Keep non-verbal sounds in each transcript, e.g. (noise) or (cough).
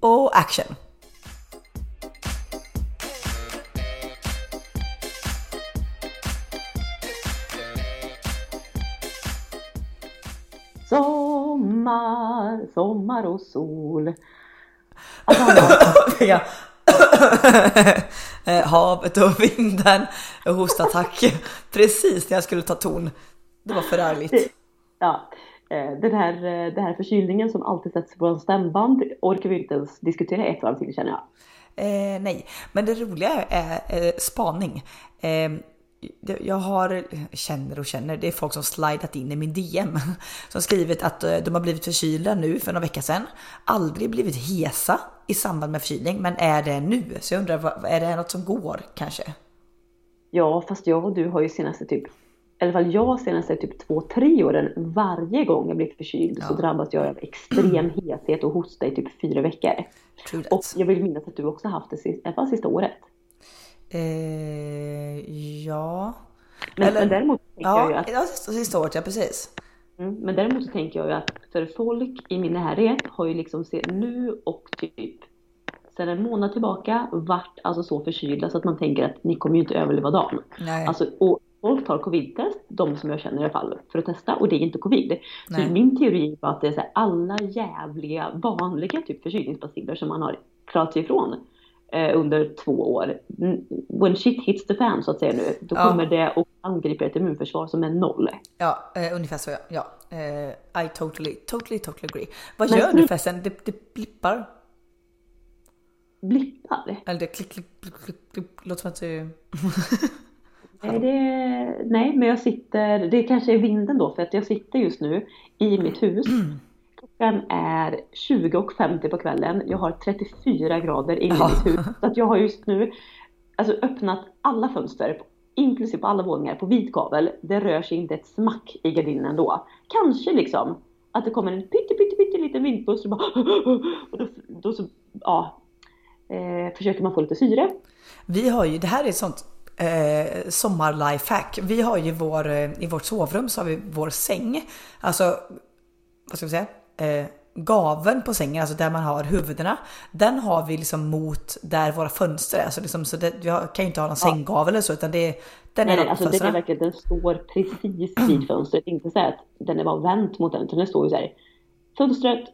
och action! Sommar, sommar och sol. (laughs) Eh, Havet och vinden och hostattack. Precis när jag skulle ta ton. Det var förargligt. Ja, den här, eh, den här förkylningen som alltid sätts på en stämband orkar vi inte ens diskutera ett varv till känner jag. Eh, nej, men det roliga är eh, spaning. Eh, jag har, känner och känner, det är folk som slidat in i min DM. (laughs) Som skrivit att eh, de har blivit förkylda nu för några veckor sedan. Aldrig blivit hesa i samband med förkylning, men är det nu? Så jag undrar, är det något som går kanske? Ja, fast jag och du har ju senaste typ, i alla fall jag senaste typ två, tre åren, varje gång jag blir förkyld så drabbas jag av extrem (clears throat) hethet och hosta i typ fyra veckor. Och jag vill minnas att du också haft det sista, sista året. Eh, ja. Men, Eller- men däremot tänker jag ju Ja, att ja, sista, sista året, ja precis. Mm, men däremot så tänker jag ju att för folk i min närhet har ju liksom se, nu och typ sedan en månad tillbaka varit alltså så förkylda så att man tänker att ni kommer ju inte överleva dagen. Nej. Alltså, och folk tar covid-test, de som jag känner i alla fall, för att testa och det är inte covid. Nej. Så min teori är att det är så här, alla jävliga vanliga typ förkylningsbaciller som man har klarat sig ifrån eh, under två år. When shit hits the fan så att säga nu, då Ja. kommer det och angriper ett immunförsvar som är noll. Ja, eh, ungefär så ja. ja. Eh, I totally, totally, totally agree. Vad Men gör du förresten? Det, det blippar. Blippar? Eller det klick, klick, klick, klick, klick. Låter som att du... (laughs) Nej, det, nej, men jag sitter, det kanske är vinden då för att jag sitter just nu i mitt hus. (clears throat) Klockan är 20.50 på kvällen. Jag har 34 grader inne i Ja. mitt hus. Så att jag har just nu alltså, öppnat alla fönster, inklusive på alla våningar, på vit gavel. Det rör sig inte ett smack i gardinen då. Kanske liksom att det kommer en pytte, pytte, pytte liten vindpust och bara (gasps) och då, då så, ja, eh, försöker man få lite syre. Vi har ju, det här är sånt eh, sommar-lifehack. Vi har ju vår, eh, i vårt sovrum så har vi vår säng. Alltså, vad ska vi säga? Eh, gaven på sängen, alltså där man har huvudena. Den har vi liksom mot där våra fönster är. Alltså liksom, så det, jag kan ju inte ha någon sänggavel eller så utan det, den Nej, är nej, alltså den, är verkligen, den står precis vid (clears throat) fönstret. Inte så att den är bara vänt mot den, utan den står ju så här. Fönstret,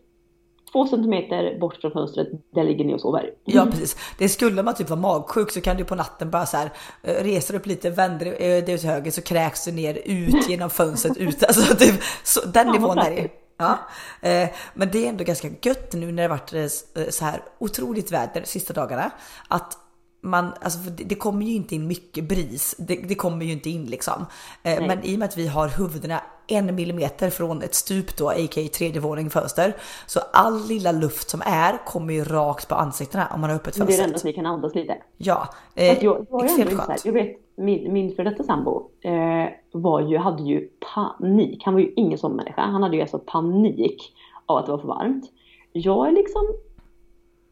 två centimeter bort från fönstret, där ligger ni och sover. Ja precis. Det skulle man typ vara magsjuk så kan du på natten bara så här eh, reser upp lite, vänder eh, dig åt höger så kräks du ner ut (laughs) genom fönstret ut. Alltså typ, så, den nivån är det. praktiskt. Ja, eh, men det är ändå ganska gött nu när det varit så här otroligt väder de sista dagarna. Att man, alltså det, det kommer ju inte in mycket bris. Det, det kommer ju inte in liksom. Eh, men i och med att vi har huvudena en millimeter från ett stup då, a.k.a. tredje våning fönster. Så all lilla luft som är kommer ju rakt på ansiktena om man har öppet Men det är det fönster. enda att ni kan andas lite. Ja, eh, jag, jag, extremt så här, jag vet, min, min för detta sambo eh, var ju, hade ju panik. Han var ju ingen sån människa. Han hade ju alltså panik av att det var för varmt. Jag är liksom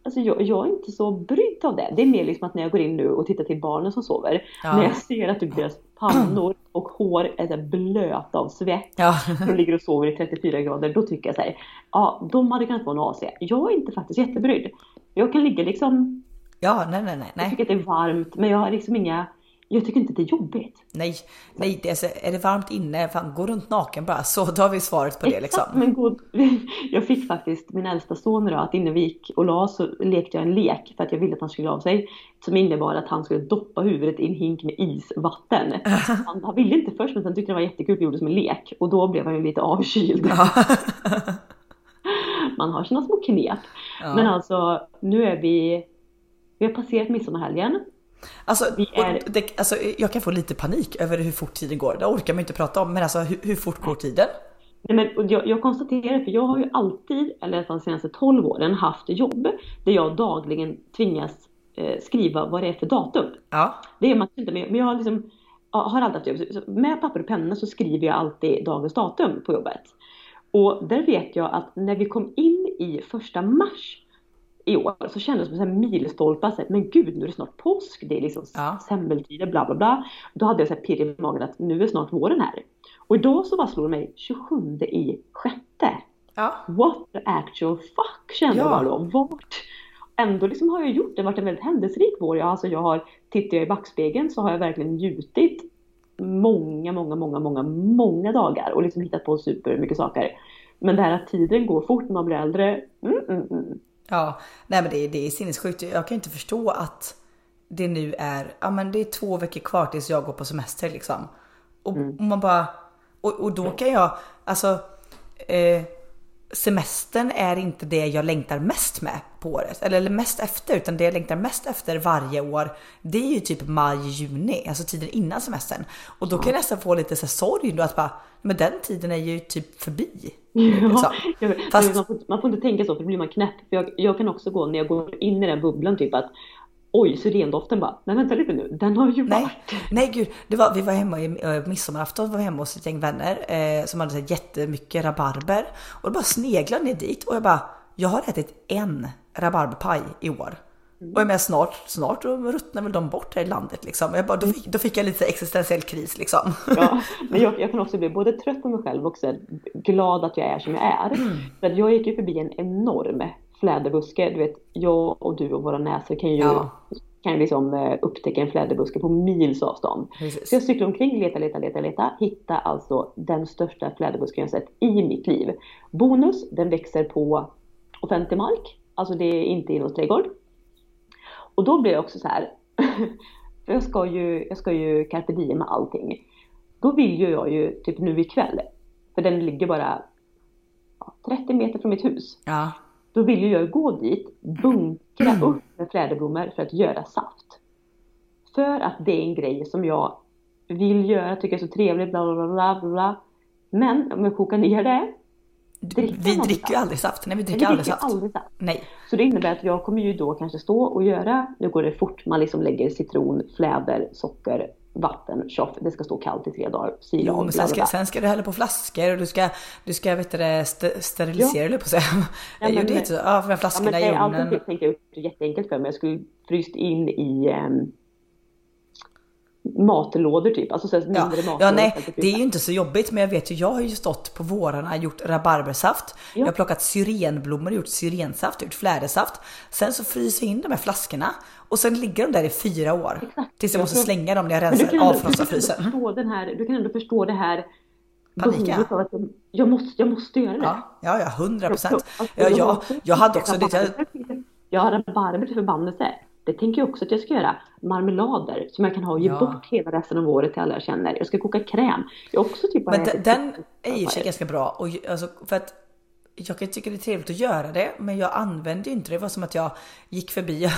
Alltså jag, jag är inte så brydd av det. Det är mer liksom att när jag går in nu och tittar till barnen som sover. Ja. När jag ser att typ deras pannor och hår är blöta av svett. Ja. De ligger och sover i 34 grader. Då tycker jag så här. Ja, de hade kunnat få en AC. Jag är inte faktiskt jättebrydd. Jag kan ligga liksom. ja, nej, nej, nej, Jag tycker att det är varmt. Men jag har liksom inga. Jag tycker inte det är jobbigt. nej, nej, det är, så, är det varmt inne, fan gå runt naken bara så då har vi svaret på det liksom. Exakt, men god. (laughs) Jag fick faktiskt min äldsta son idag att innan vi gick och la så lekte jag en lek för att jag ville att han skulle av sig. Som innebar att han skulle doppa huvudet i en hink med isvatten. (laughs) Han, han ville inte först men sen tyckte det var jättekul och gjorde som en lek. Och då blev han ju lite avkyld. (laughs) Man har sina små knep. Ja. Men alltså nu är vi, vi har passerat midsommarhelgen. Alltså, är- det, alltså, jag kan få lite panik över hur fort tiden går. Det orkar man inte prata om, men alltså hur, hur fort går tiden? Nej, men jag, jag konstaterar, för jag har ju alltid, eller i alla fall de senaste 12 åren, haft jobb där jag dagligen tvingas eh, skriva vad det är för datum. Ja, Det är man inte men jag har liksom, har alltid haft jobb. Med papper och penna så skriver jag alltid dagens datum på jobbet. Och där vet jag att när vi kom in i första mars i år så kändes det som en milstolpe. Så här, Men gud, nu är det snart påsk. Det är liksom Ja. semmeltider, bla bla bla. Då hade jag så här pirr i magen att nu är snart våren här. Och idag så bara slår det mig 27 i sjätte. ja, What the actual fuck kände Ja. jag bara då. Vart, ändå liksom har jag gjort det, varit en väldigt händelserik vår. Jag, alltså jag har, tittar jag i backspegeln så har jag verkligen njutit många, många, många, många, många dagar och liksom hittat på super mycket saker. Men det här att tiden går fort när man blir äldre, mm, mm, mm. Ja, nej men det, det är sinnessjukt. Jag kan inte förstå att det nu är, ja men det är två veckor kvar tills jag går på semester liksom. Och, Mm. och man bara, och, och då kan jag, alltså eh, semestern är inte det jag längtar mest med på året. Eller, mest efter, utan det jag längtar mest efter varje år, det är ju typ maj, juni, alltså tiden innan semestern. Och då kan jag nästan få lite så sorg då att bara, men den tiden är ju typ förbi. Liksom. Ja, Fast- man, får, man får inte tänka så för då blir man knäpp. För jag, jag kan också gå när jag går in i den bubblan typ att oj, syrendoften bara, men vänta lite nu, den har ju Nej, varit. nej gud. Det var, vi var hemma i äh, midsommarafton, var hemma hos ett gäng vänner eh, som hade så här, jättemycket rabarber. Och det bara sneglade ner dit och jag bara, jag har ätit en rabarberpaj i år. Och jag menar snart, snart ruttnar väl de bort här i landet liksom. Jag bara, då, fick, då fick jag lite existentiell kris liksom. Ja, (laughs) men jag, jag kan också bli både trött på mig själv och glad att jag är som jag är. För att jag gick ju förbi en enorm fläderbuske. Du vet, jag och du och våra näsor kan ju, Ja. kan liksom eh, upptäcka en fläderbuske på mils avstånd. Precis. Så jag cyklar omkring, letar, letar, letar, letar, hittar alltså den största fläderbusken jag sett i mitt liv. Bonus, den växer på offentlig mark, alltså det är inte i någon trädgård. Och då blir jag också så här, (laughs) för jag ska ju, jag ska ju carpe diem med allting. Då vill ju jag ju typ nu ikväll, för den ligger bara ja, 30 meter från mitt hus. Ja, Då vill ju jag gå dit, bunkra upp med fläderblommor för att göra saft. För att det är en grej som jag vill göra, tycker är så trevligt, bla bla bla bla. Men om jag kokar ner det, vi dricker ju aldrig saft. Nej, vi dricker vi aldrig dricker saft. aldrig saft. Nej. Så det innebär att jag kommer ju då kanske stå och göra, nu går det fort, man liksom lägger citron, fläder, socker, vatten, tjoff, det ska stå kallt i tre dagar, sila Jo, men sen ska, sen ska du hälla på flaskor och du ska, du ska vet det, st- sterilisera eller på säga. Ja, men- det. Ja, för Ja, flaskorna men i ugnen. alltid tänkte jag det jätteenkelt för mig. Jag skulle fryst in i um, matlådor typ. Alltså så här Ja, mindre matlådor. ja nej, det är ju inte så jobbigt men jag vet ju, jag har ju stått på vårarna gjort rabarbersaft. Ja. Jag har plockat syrenblommor, gjort syrensaft, gjort flädersaft. Sen så fryser jag in de här flaskorna och sen ligger de där i fyra år. Exakt. Tills jag Jag måste tror- slänga dem när jag rensar, ändå frysen. förstå den här, du kan ändå förstå det här Panika. jag, måste, jag måste göra det. Ja, ja, ja, hundra procent. Ja, jag, jag hade också det. Jag, rabarber- Jag har rabarber till förbannelse. Det tänker jag också att jag ska göra. Marmelader som jag kan ha och ge Ja. bort hela resten av året till alla jag känner. Jag ska koka kräm. Jag också typ men den, den är för sig ganska bra. Och, ju- alltså, för att jag kan tycka det är trevligt att göra det, men jag använde ju inte det. Det var som att jag gick förbi,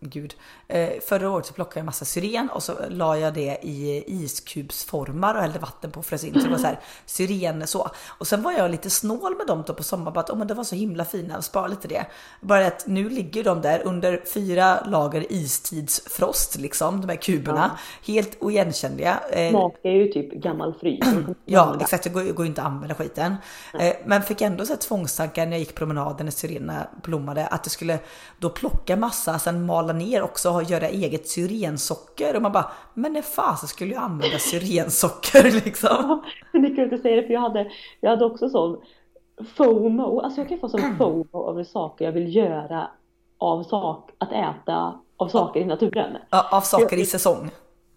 gud, eh, förra året så plockade jag massa syren och så la jag det i iskubsformar och hällde vatten på och frös in. Så det var så här syren så. Och sen var jag lite snål med dem då på sommaren, bara att oh, men det var så himla fina, spara lite det. Bara att nu ligger de där under fyra lager istidsfrost liksom, de här kuberna. Helt oigenkännliga. Eh, Smakar ju typ gammal frys. (clears throat) Ja exakt, det går, går ju inte att använda skiten. Eh, men fick ändå så här tvångstankar när jag gick promenaden när syrenerna blommade att jag skulle då plocka massa, sen mala ner också och göra eget syrensocker. Och man bara, men när fasen skulle jag använda syrensocker (laughs) liksom? Ja, det är kul att du säger det för jag hade, jag hade också sån FOMO, alltså jag kan få sån (clears throat) FOMO över saker jag vill göra av sak, att äta av saker i naturen. Ja, Av saker i säsong.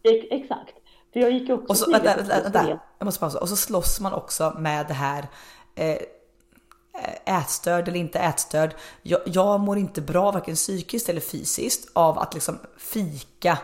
Ex- Exakt. För jag gick också Och så, vänta, vänta, vänta, jag måste pausa. Och så slåss man också med det här eh, ätstörd eller inte ätstörd. Jag, jag mår inte bra varken psykiskt eller fysiskt av att liksom fika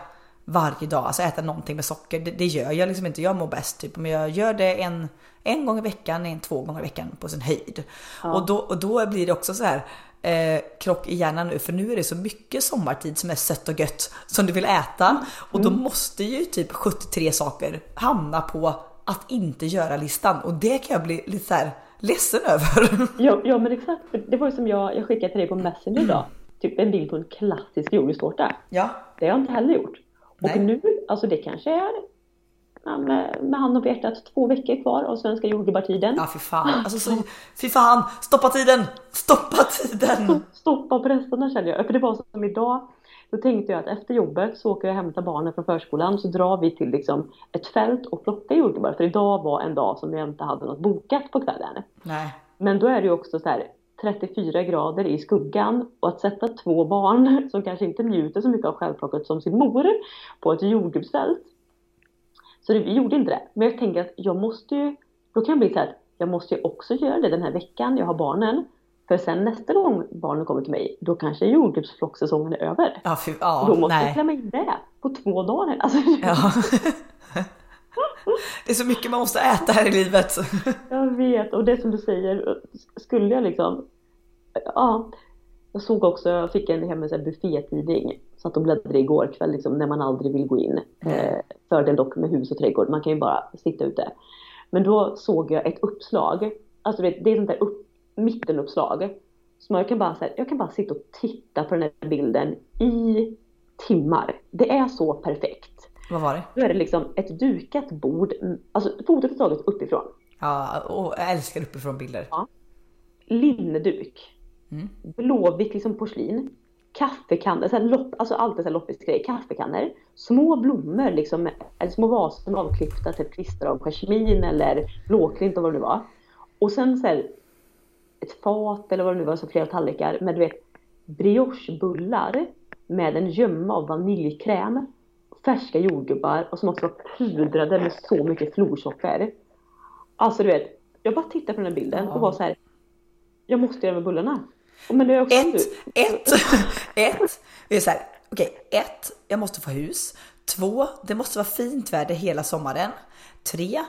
varje dag, alltså äta någonting med socker. Det, det gör jag liksom inte. Jag mår bäst typ om jag gör det en, en gång i veckan, en två gånger i veckan på sin höjd. Och, då, och då blir det också så här eh, krock i hjärnan nu för nu är det så mycket sommartid som är sött och gött som du vill äta och då måste ju typ 73 saker hamna på att inte göra listan och det kan jag bli lite så här ledsen över. (laughs) Ja, ja men exakt. Det var ju som jag, jag skickade till dig på Messenger idag. Typ en bild på en klassisk jordgubbstårta. Ja, Det har jag inte heller gjort. Och Nej. nu, alltså det kanske är med, med hand på hjärtat två veckor kvar av svenska jordgubbartiden. ja fy fan. Alltså så, fy fan, stoppa tiden! Stoppa tiden! (laughs) Stoppa på känner jag. För det var som idag. Då tänkte jag att efter jobbet så åker jag och hämtar barnen från förskolan så drar vi till liksom ett fält och plockar jordgubbar. För idag var en dag som jag inte hade något bokat på kvällen. Nej. Men då är det ju också så här. 34 grader i skuggan och att sätta två barn (laughs) som kanske inte njuter så mycket av självplocket som sin mor på ett jordgubbsfält. Så det, vi gjorde inte det. Men jag tänker att jag måste ju, då kan jag bli så här att jag måste ju också göra det den här veckan jag har barnen. För sen nästa gång barnen kommer till mig, då kanske jordgubbsflocksäsongen är över. Ja, fy, ja, då måste nej. jag klämma in det på två dagar. Alltså, (laughs) Ja. Det är så mycket man måste äta här i livet. Jag vet, och det som du säger, skulle jag liksom... Ja, jag såg också, jag fick en hem en buffétidning. Så att de bläddrade igår kväll, liksom, när man aldrig vill gå in. Eh, fördel dock med hus och trädgård, man kan ju bara sitta ute. Men då såg jag ett uppslag, alltså det är sånt där upp, mittenuppslag. Så jag kan, bara, här, jag kan bara sitta och titta på den här bilden i timmar. Det är så perfekt. Vad var det? Då är det liksom ett dukat bord, alltså fotot är taget uppifrån. Ja, och jag älskar uppifrån bilder. linneduk, Mm. blåvitt liksom porslin, kaffekannor, så här lopp, alltså allt är så här loppisgrejer, kaffekannor, små blommor liksom, eller små vaser avklippta typ kvistar av jasmin eller blåklint och vad det nu var. Och sen så här, ett fat eller vad det nu var, så flera tallrikar med du vet briochebullar med en gömma av vaniljkräm, färska jordgubbar och som också var pudrade med så mycket florsocker. Alltså du vet, jag bara tittade på den här bilden och var så här. Jag måste göra med bullarna. Men det är också Ett, ett, (laughs) ett. Vi är så här, okej, ett, jag måste få hus. Två, det måste vara fint väder hela sommaren. Tre,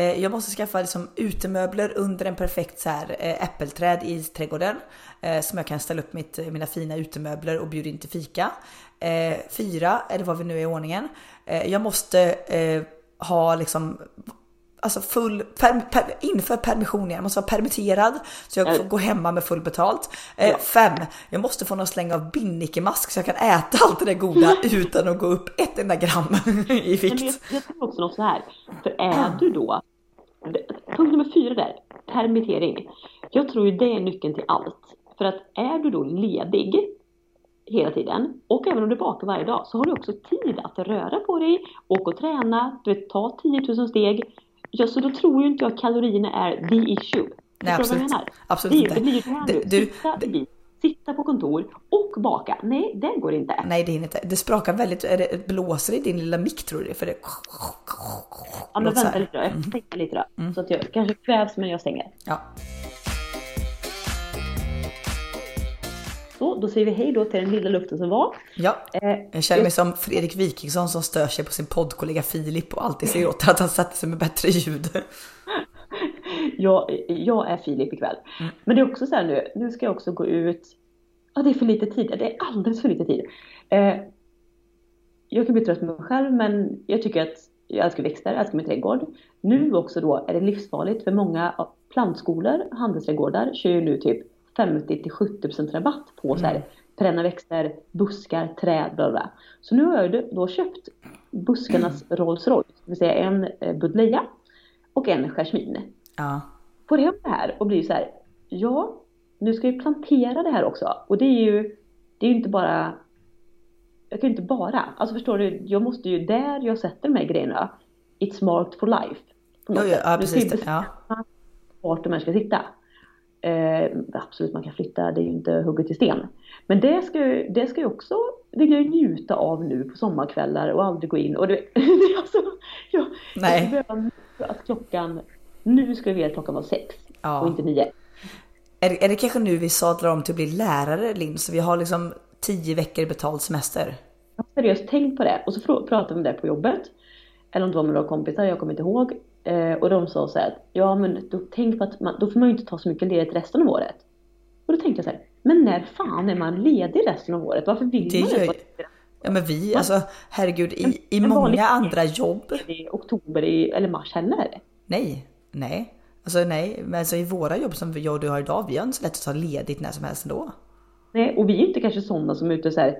jag måste skaffa liksom utemöbler under en perfekt så här, eh, äppelträd i trädgården. Eh, som jag kan ställa upp mitt, mina fina utemöbler och bjuda in till fika. Eh, fyra, eller vad vi nu är i ordningen. Eh, jag måste eh, ha liksom Alltså full, per, per, inför permissionen, jag måste vara permitterad så jag får gå hemma med full betalt. Eh, Ja. Fem, jag måste få någon släng av binnikemask så jag kan äta allt det där goda (laughs) utan att gå upp ett enda gram (laughs) i Men jag, vikt. jag tror också något så här. För är du då, punkt nummer fyra där, permittering. Jag tror ju det är nyckeln till allt. För att är du då ledig hela tiden och även om du bakar varje dag så har du också tid att röra på dig, åka och träna, du vet ta 10 000 steg. Ja, så då tror ju inte jag att kalorierna är the issue. Nej, du absolut. Absolut det, inte. det blir ju det här Du- nu. du- i bil, sitta på kontor och baka. Nej, det går inte. Nej det är inte. Det sprakar väldigt, är det blåser i din lilla mick tror du? För det... Ja, men vänta lite då. Jag får stänga lite då. Så att jag kanske kvävs men jag stänger. Ja. Så, då säger vi hej då till den lilla luften som var. ja. Eh, Jag känner mig som Fredrik Wikingsson som stör sig på sin poddkollega Filip och alltid säger åt att han sätter sig med bättre ljud. Jag, jag är Filip ikväll. Mm. Men det är också så här nu, nu ska jag också gå ut. Ja, det är för lite tid. Det är alldeles för lite tid. Eh, jag kan bli trött med mig själv, men jag tycker att jag älskar växter, jag älskar min trädgård. Nu också då är det livsfarligt för många plantskolor, handelsträdgårdar kör ju nu typ 50 till 70% rabatt på så här perenna växter, buskar, träd, bla bla. Så nu har jag då köpt buskarnas (clears throat) Rolls Royce, det vill säga en eh, buddleja och en jasmin Ja. får hem det här och blir så här, ja, nu ska vi plantera det här också. Och det är ju, det är ju inte bara, jag kan ju inte bara, alltså förstår du, jag måste ju, där jag sätter de här grejerna, it's marked for life. På något Jo, jo, ja, ska precis. Ja. bestämma vart de här ska sitta. Eh, absolut, man kan flytta, det är ju inte hugget i sten. Men det ska, ju- det ska jag också vilja njuta av nu på sommarkvällar och aldrig gå in. Och det, (laughs) är alltså, jag, Nej. jag att klockan, nu ska vi veta klockan var sex Ja. och inte nio. Är, det- är det kanske nu vi sadlar om till att bli lärare Linn? Så vi har liksom tio veckor betald semester. Jag har seriöst tänkt på det och så pratade vi om det på jobbet. Eller om det var med några kompisar, jag kommer inte ihåg. Eh, och de sa så här att ja men då, tänk på att man, då får man ju inte ta så mycket ledigt resten av året. Och då tänkte jag så här, men när fan är man ledig resten av året? Varför vill Det man gör vara Ja men vi, alltså herregud i, i många andra jobb. i oktober i, eller mars heller? Nej, nej. Alltså nej, men alltså i våra jobb som jag och du har idag, vi har inte så lätt att ta ledigt när som helst ändå. Nej, och vi är inte kanske sådana som är ute så här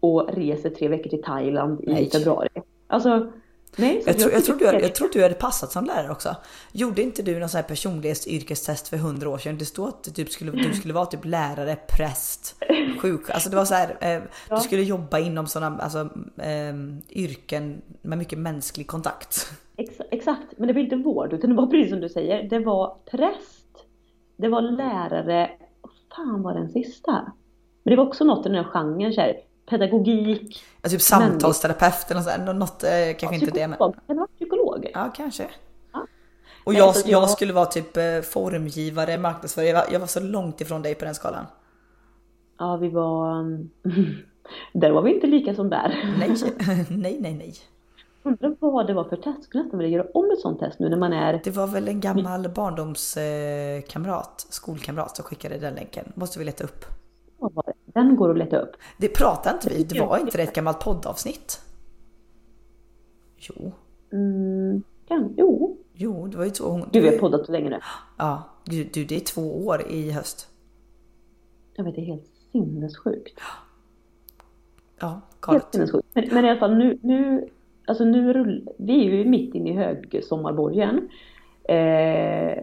och reser tre veckor till Thailand i Nej. februari. Alltså, nej. Jag tror, jag, tror du, är- jag tror du hade passat som lärare också. Gjorde inte du någon sån här personlighetsyrkestest för hundra år sedan? Det stod att du, typ skulle, du skulle vara typ lärare, präst, sjuk. Alltså det var så här, eh, Ja. du skulle jobba inom sådana alltså, eh, yrken med mycket mänsklig kontakt. Ex- exakt, men det var inte vård utan det var precis som du säger. Det var präst, det var lärare, vad fan var den sista? Men det var också något i den här genren, så här, pedagogik. Ja, typ samtalsterapeut eller sånt, något, eh, kanske Ja, inte det men. psykolog. Kan det vara psykolog? Ja, kanske. Ja. Och Nej, jag, jag skulle vara typ eh, formgivare, marknadsförare. Jag var, jag var så långt ifrån dig på den skalan. Ja, vi var... (laughs) där var vi inte lika som där. Nej, (laughs) (laughs) nej, nej, nej. Undrar vad det var för test. Skulle nästan vilja göra om ett sånt test nu när man är... Det var väl en gammal barndomskamrat, skolkamrat som skickade den länken. Måste vi leta upp. Den går att leta upp. Det pratade inte vi, det var inte det ett (laughs) gammalt poddavsnitt? Jo, Mm, kan, jo. jo, det var ju två. Gud, vi har poddat så länge nu. Ja, du, du, det är två år i höst. Jag vet, det är helt sinnessjukt. Ja, Helt galet. sinnessjukt. Men, men i alla fall nu, nu, alltså nu rull, vi är ju mitt inne i högsommarborgen. Eh,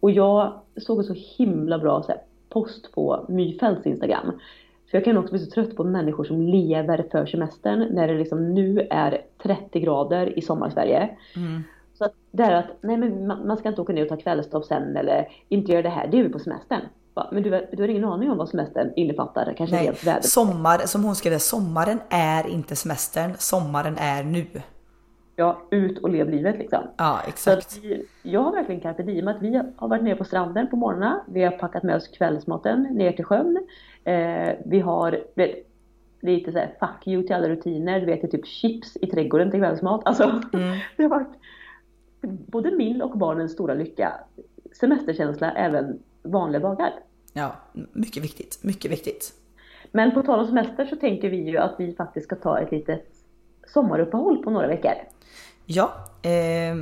och jag såg en så himla bra så här, post på My Fälts Instagram. För jag kan också bli så trött på människor som lever för semestern när det liksom nu är 30 grader i sommarsverige. Mm. Så att det är att, nej men man, man ska inte åka ner och ta kvällstopp sen eller inte göra det här, det är vi på semestern. Men du, har- du har ingen aning om vad semestern innefattar, kanske Nej, väder. sommar, som hon skrev, sommaren är inte semestern, sommaren är nu. Ja, ut och lev livet liksom. Ja, exakt. vi, jag har verkligen carpe diem att vi har varit nere på stranden på morgonen. Vi har packat med oss kvällsmaten ner till sjön. Eh, vi har vet, lite så här fuck you till alla rutiner. Du vet, det typ chips i trädgården till kvällsmat. Alltså, Mm. (laughs) det har varit både min och barnens stora lycka. Semesterkänsla även vanliga dagar. Ja, mycket viktigt, mycket viktigt. Men på tal om semester så tänker vi ju att vi faktiskt ska ta ett litet sommaruppehåll på några veckor. Ja, eh,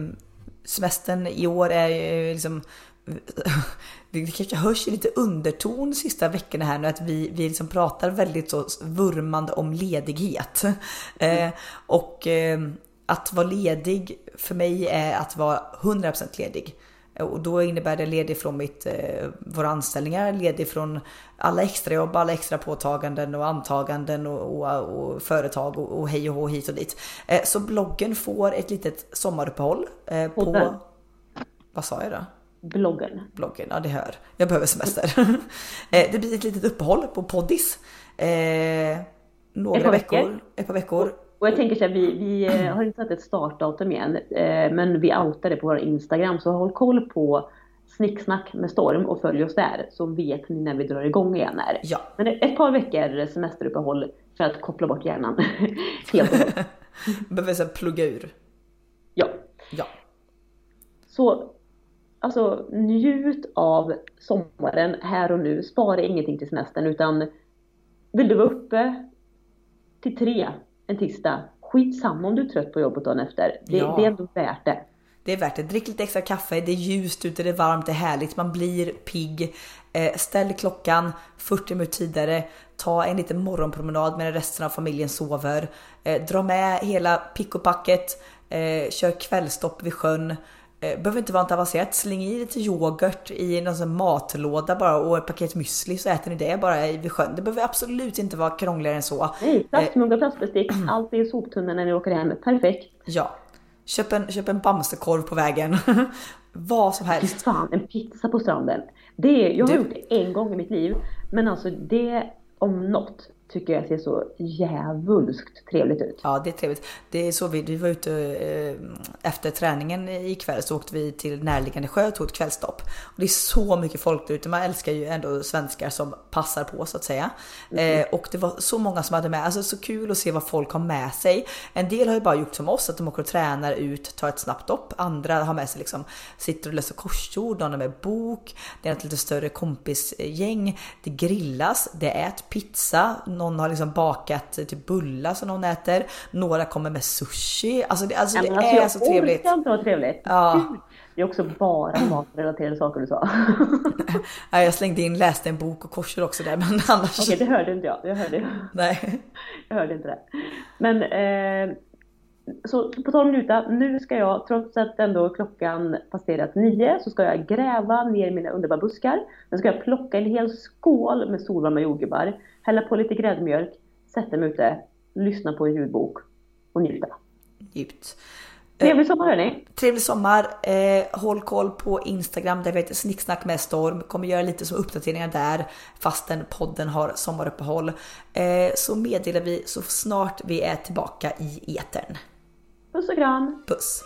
semestern i år är ju liksom (laughs) det kanske hörs i lite underton de sista veckorna här nu att vi, vi liksom pratar väldigt så vurmande om ledighet. (laughs) Eh, och eh, att vara ledig för mig är att vara 100% ledig. Och då innebär det ledig från mitt, eh, våra anställningar, ledig från alla extrajobb, alla extra påtaganden och antaganden och, och, och företag och, och hej och hå hit och dit. Eh, så bloggen får ett litet sommaruppehåll eh, på... Vad sa jag då? Bloggen. bloggen, ja det hör. Jag behöver semester. (laughs) eh, det blir ett litet uppehåll på poddis. Eh, några Ett veckor. veckor. Ett par veckor. Och jag tänker så här, vi, vi eh, har inte satt ett startdatum än, eh, men vi outar det på vår Instagram, så håll koll på Snicksnack med Storm och följ oss där, så vet ni när vi drar igång igen här. Ja, Men ett par veckor semesteruppehåll för att koppla bort hjärnan. (laughs) Helt och hållet. behöver så plugga ur. Ja. Ja, Så alltså njut av sommaren här och nu. Spara ingenting till semestern utan vill du vara uppe till tre en tisdag, skitsamma om du är trött på jobbet dagen efter. Det, Ja. det är ändå värt det. det är värt det. Drick lite extra kaffe, det är ljust ute, det är varmt, det är härligt, man blir pigg. Eh, ställ klockan 40 minuter tidigare, ta en liten morgonpromenad medan resten av familjen sover. Eh, dra med hela pick och packet, eh, kör kvällstopp vid sjön. Eh, behöver inte vara inte avancerat, släng i lite yoghurt i någon sån matlåda bara och ett paket müsli så äter ni det bara vid sjön. Det behöver absolut inte vara krångligare än så. Nej, plastmuggar, plastbestick, (clears throat) allt är i soptunnan när ni åker hem. Perfekt. Ja, köp en, köp en bamsekorv på vägen. (laughs) Vad som Fy helst. fan, en pizza på stranden. Det, jag har Du- gjort det en gång i mitt liv. Men alltså det om något tycker jag ser så djävulskt trevligt ut. Ja, det är trevligt. Det är så vi, vi var ute eh, efter träningen ikväll så åkte vi till närliggande sjö och tog ett kvällstopp. Och det är så mycket folk där ute. Man älskar ju ändå svenskar som passar på så att säga. Eh, och det var så många som hade med, alltså så kul att se vad folk har med sig. En del har ju bara gjort som oss, att de åker och tränar ut, tar ett snabbt dopp. Andra har med sig liksom, sitter och läser korsord, någon har med bok. Det är ett lite större kompisgäng. Det grillas, det äts pizza, någon har liksom bakat typ bullar som någon äter. Några kommer med sushi. Alltså det, alltså, det alltså, är jag så trevligt. orkar inte trevligt. Ja. Det är också bara matrelaterade saker du sa. (laughs) Ja, jag slängde in, läste en bok och korsord också där men annars. Okej, det hörde inte jag. Jag hörde, Nej. jag hörde inte det. Men eh, så på tal om njuta, nu ska jag, trots att ändå klockan passerat nio, så ska jag gräva ner mina underbara buskar. Sen ska jag plocka en hel skål med solvarma jordgubbar, hälla på lite gräddmjölk, sätta mig ute, lyssna på en ljudbok och njuta. Njut. Trevlig sommar hörni! Trevlig sommar! Eh, håll koll på Instagram där vi heter Snicksnack med Storm. Kommer göra lite som uppdateringar där fastän podden har sommaruppehåll. Eh, så meddelar vi så snart vi är tillbaka i etern. Puss och kram! Puss!